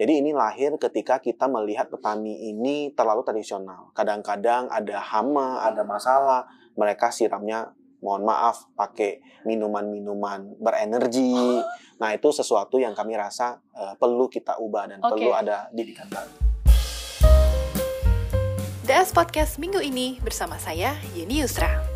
Jadi ini lahir ketika kita melihat petani ini terlalu tradisional. Kadang-kadang ada hama, ada masalah, mereka siramnya mohon maaf pakai minuman-minuman berenergi. Nah, itu sesuatu yang kami rasa uh, perlu kita ubah dan Oke. perlu ada didikan baru. DS Podcast minggu ini bersama saya, Yeni Yusra.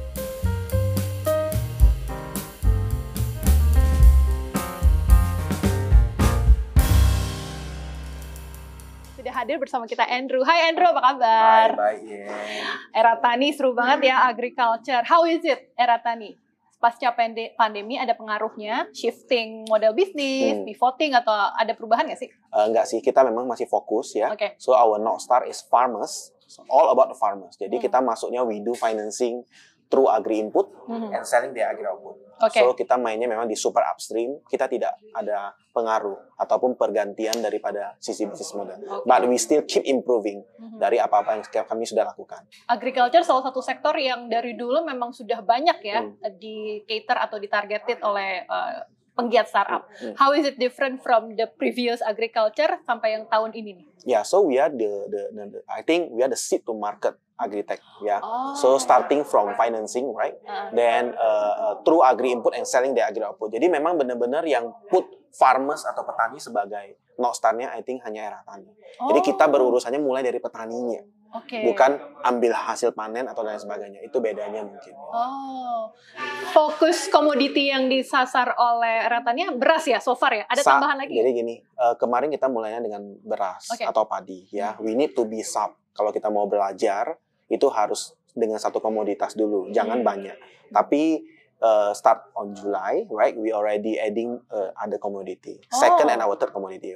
Hadir bersama kita Andrew. Hai Andrew, apa kabar? baik ya. Era tani seru banget ya, agriculture. How is it, era tani? Pasca pande- pandemi ada pengaruhnya, shifting model bisnis, Hmm. pivoting, atau ada perubahan nggak sih? Eh, enggak sih, kita memang masih fokus ya. Oke. So our North Star is farmers, So, all about the farmers. Jadi Hmm. kita masuknya we do financing through agri input Mhm. and selling the agri output. Oke. So kita mainnya memang di super upstream, kita tidak ada pengaruh ataupun pergantian daripada sisi bisnis model. Oke. But we still keep improving Mhm. dari apa-apa yang kami sudah lakukan. agriculture salah satu sektor yang dari dulu memang sudah banyak ya Hmm. di cater atau ditargeted oleh uh, penggiat startup. Hmm. How is it different from the previous agriculture sampai yang tahun ini nih? Yeah, so we are the, the, the, the- I think we are the seed to market agri-tech. Yeah. Oh. So starting from financing, right? Uh, then uh, uh, through agri input and selling the agri output. Jadi memang benar-benar yang put farmers atau petani sebagai North Star-nya I think hanya era tani. Jadi kita oh, berurusannya mulai dari petaninya, Oke. bukan ambil hasil panen atau lain sebagainya. Itu bedanya mungkin. Oh, fokus komoditi yang disasar oleh ratanya beras ya, so far ya. Ada Sa- tambahan lagi? Jadi gini, uh, kemarin kita mulainya dengan beras Oke. atau padi ya. We need to be sub. Kalau kita mau belajar itu harus dengan satu komoditas dulu, jangan Hmm. banyak. Tapi uh, start on July, right? We already adding uh, other commodity. Second Oh. and our third commodity.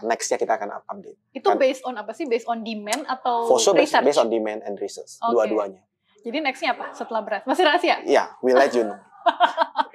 Nextnya kita akan up- update. Itu kan- based on apa sih? Based on demand atau For sure based, research? based on demand and research. Oke. Dua-duanya. Jadi nextnya apa setelah beras? Masih rahasia? Ya, we let you know.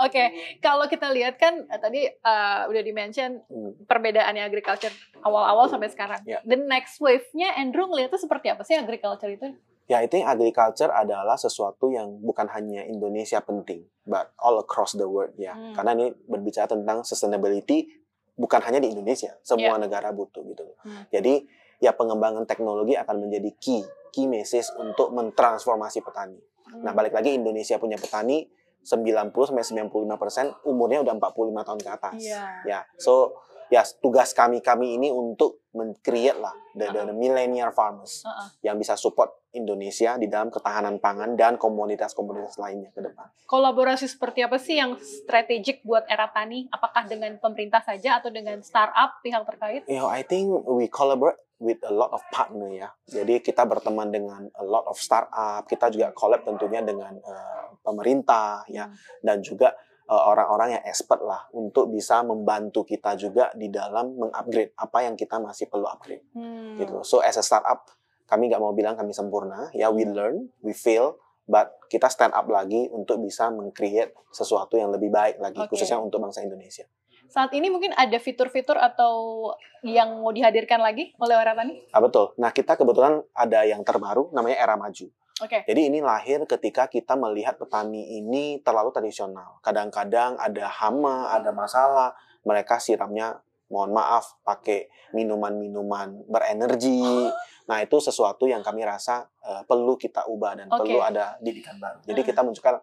Oke, kalau kita lihat kan eh, tadi eh, udah di-mention Hmm. perbedaannya agriculture awal-awal sampai sekarang. Ya. The next wave-nya Andrew ngeliatnya seperti apa sih agriculture itu? Ya, I think agriculture adalah sesuatu yang bukan hanya Indonesia penting, but all across the world ya. Hmm. Karena ini berbicara tentang sustainability bukan hanya di Indonesia, semua Ya. negara butuh gitu. Hmm. Jadi ya pengembangan teknologi akan menjadi key key message untuk mentransformasi petani. Nah, balik lagi Indonesia punya petani 90 sampai 95% persen umurnya udah 45 tahun ke atas. Iya. Ya, so ya tugas kami kami ini untuk men-create lah the, the, the millennial farmers Uh-uh. yang bisa support Indonesia di dalam ketahanan pangan dan komoditas-komoditas lainnya ke depan. Kolaborasi seperti apa sih yang strategik buat era tani? Apakah dengan pemerintah saja atau dengan startup pihak terkait? You know, I think we collaborate with a lot of partner ya. Jadi kita berteman dengan a lot of startup, kita juga collab tentunya dengan eh, pemerintah ya Hmm. dan juga eh, orang-orang yang expert lah untuk bisa membantu kita juga di dalam mengupgrade apa yang kita masih perlu upgrade Hmm. gitu. So as a startup kami nggak mau bilang kami sempurna, ya we learn, we fail, but kita stand up lagi untuk bisa meng-create sesuatu yang lebih baik lagi Oke. khususnya untuk bangsa Indonesia. Saat ini mungkin ada fitur-fitur atau yang mau dihadirkan lagi oleh era tani? Ah betul. Nah kita kebetulan ada yang terbaru namanya era maju. Oke. Jadi ini lahir ketika kita melihat petani ini terlalu tradisional. Kadang-kadang ada hama, ada masalah, mereka siramnya mohon maaf pakai minuman-minuman berenergi. Nah, itu sesuatu yang kami rasa eh, perlu kita ubah dan Oke. perlu ada didikan baru. Jadi Hmm. kita munculkan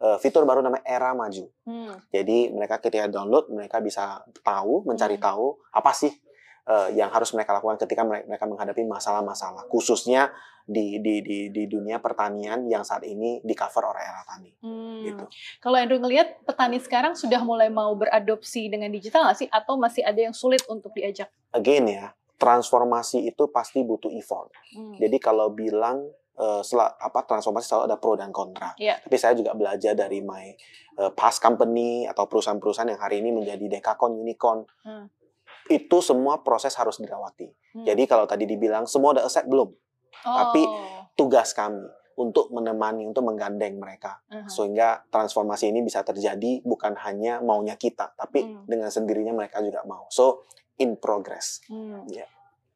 eh, fitur baru namanya era maju. Hmm. Jadi mereka ketika download mereka bisa tahu, mencari Hmm. tahu apa sih eh, yang harus mereka lakukan ketika mere- mereka menghadapi masalah-masalah khususnya di, di di di dunia pertanian yang saat ini di cover oleh era tani Hmm. gitu. Kalau Andrew ngelihat petani sekarang sudah mulai mau beradopsi dengan digital nggak sih? Atau masih ada yang sulit untuk diajak? Again ya, transformasi itu pasti butuh effort. Hmm. Jadi kalau bilang eh, sel- apa transformasi selalu ada pro dan kontra. Iya. Tapi saya juga belajar dari my eh, past company atau perusahaan-perusahaan yang hari ini menjadi dekakon unicorn. Hmm. Itu semua proses harus dilewati. Hmm. Jadi kalau tadi dibilang semua udah accept belum? tapi Oh. tugas kami untuk menemani, untuk menggandeng mereka. Aha. Sehingga transformasi ini bisa terjadi bukan hanya maunya kita, tapi Hmm. dengan sendirinya mereka juga mau. So, in progress. Hmm. Ya.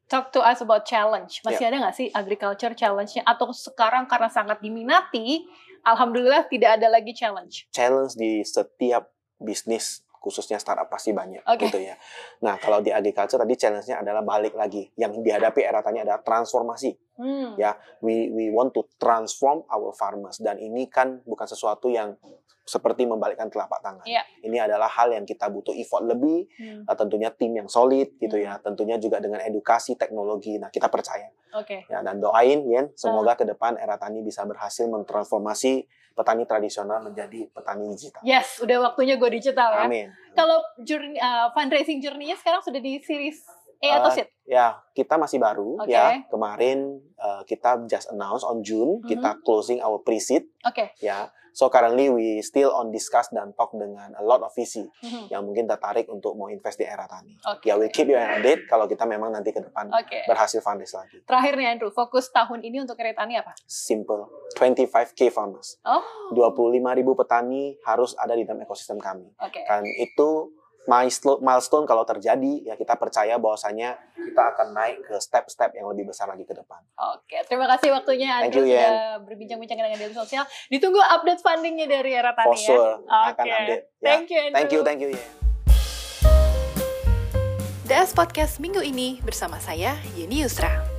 Talk to us about challenge. Masih ada nggak sih agriculture challenge-nya? Atau sekarang karena sangat diminati, alhamdulillah tidak ada lagi challenge. Challenge di setiap bisnis khususnya startup pasti banyak Oke. gitu ya. Nah, kalau di agriculture tadi challenge-nya adalah balik lagi. Yang dihadapi era tani adalah transformasi. Hmm. Ya. We we want to transform our farmers dan ini kan bukan sesuatu yang seperti membalikkan telapak tangan. Iya. Ini adalah hal yang kita butuh effort lebih, Hmm. uh, tentunya tim yang solid gitu ya, tentunya juga dengan edukasi teknologi. Nah, kita percaya Oke. ya dan doain Yen semoga ke depan era tani bisa berhasil mentransformasi petani tradisional menjadi petani digital. Yes, udah waktunya go digital ya. Amin. Kalau journey, uh, fundraising journey-nya sekarang sudah di series A atau Uh, seed? Ya, kita masih baru Oke. ya. Kemarin uh, kita just announce on June Mhm. kita closing our pre-seed Oke. ya. So currently we still on discuss dan talk dengan a lot of VC Mhm. yang mungkin tertarik untuk mau invest di era tani. Oke. Ya, we keep you an update kalau kita memang nanti ke depan Oke. berhasil fundraise lagi. Terakhir nih Andrew, fokus tahun ini untuk Eritani apa? Simple. 25k farmers. Oh. 25.000 petani harus ada di dalam ekosistem kami. Oke. Dan itu milestone, milestone kalau terjadi ya kita percaya bahwasanya kita akan naik ke step-step yang lebih besar lagi ke depan. Oke, terima kasih waktunya Thank Andrew you, sudah berbincang-bincang dengan Daily Sosial. Ditunggu update fundingnya dari era tani For ya. sure akan Oke. update. Ya. Thank you Andrew. Thank you, thank you ya. DS Podcast minggu ini bersama saya, Yeni Yusra.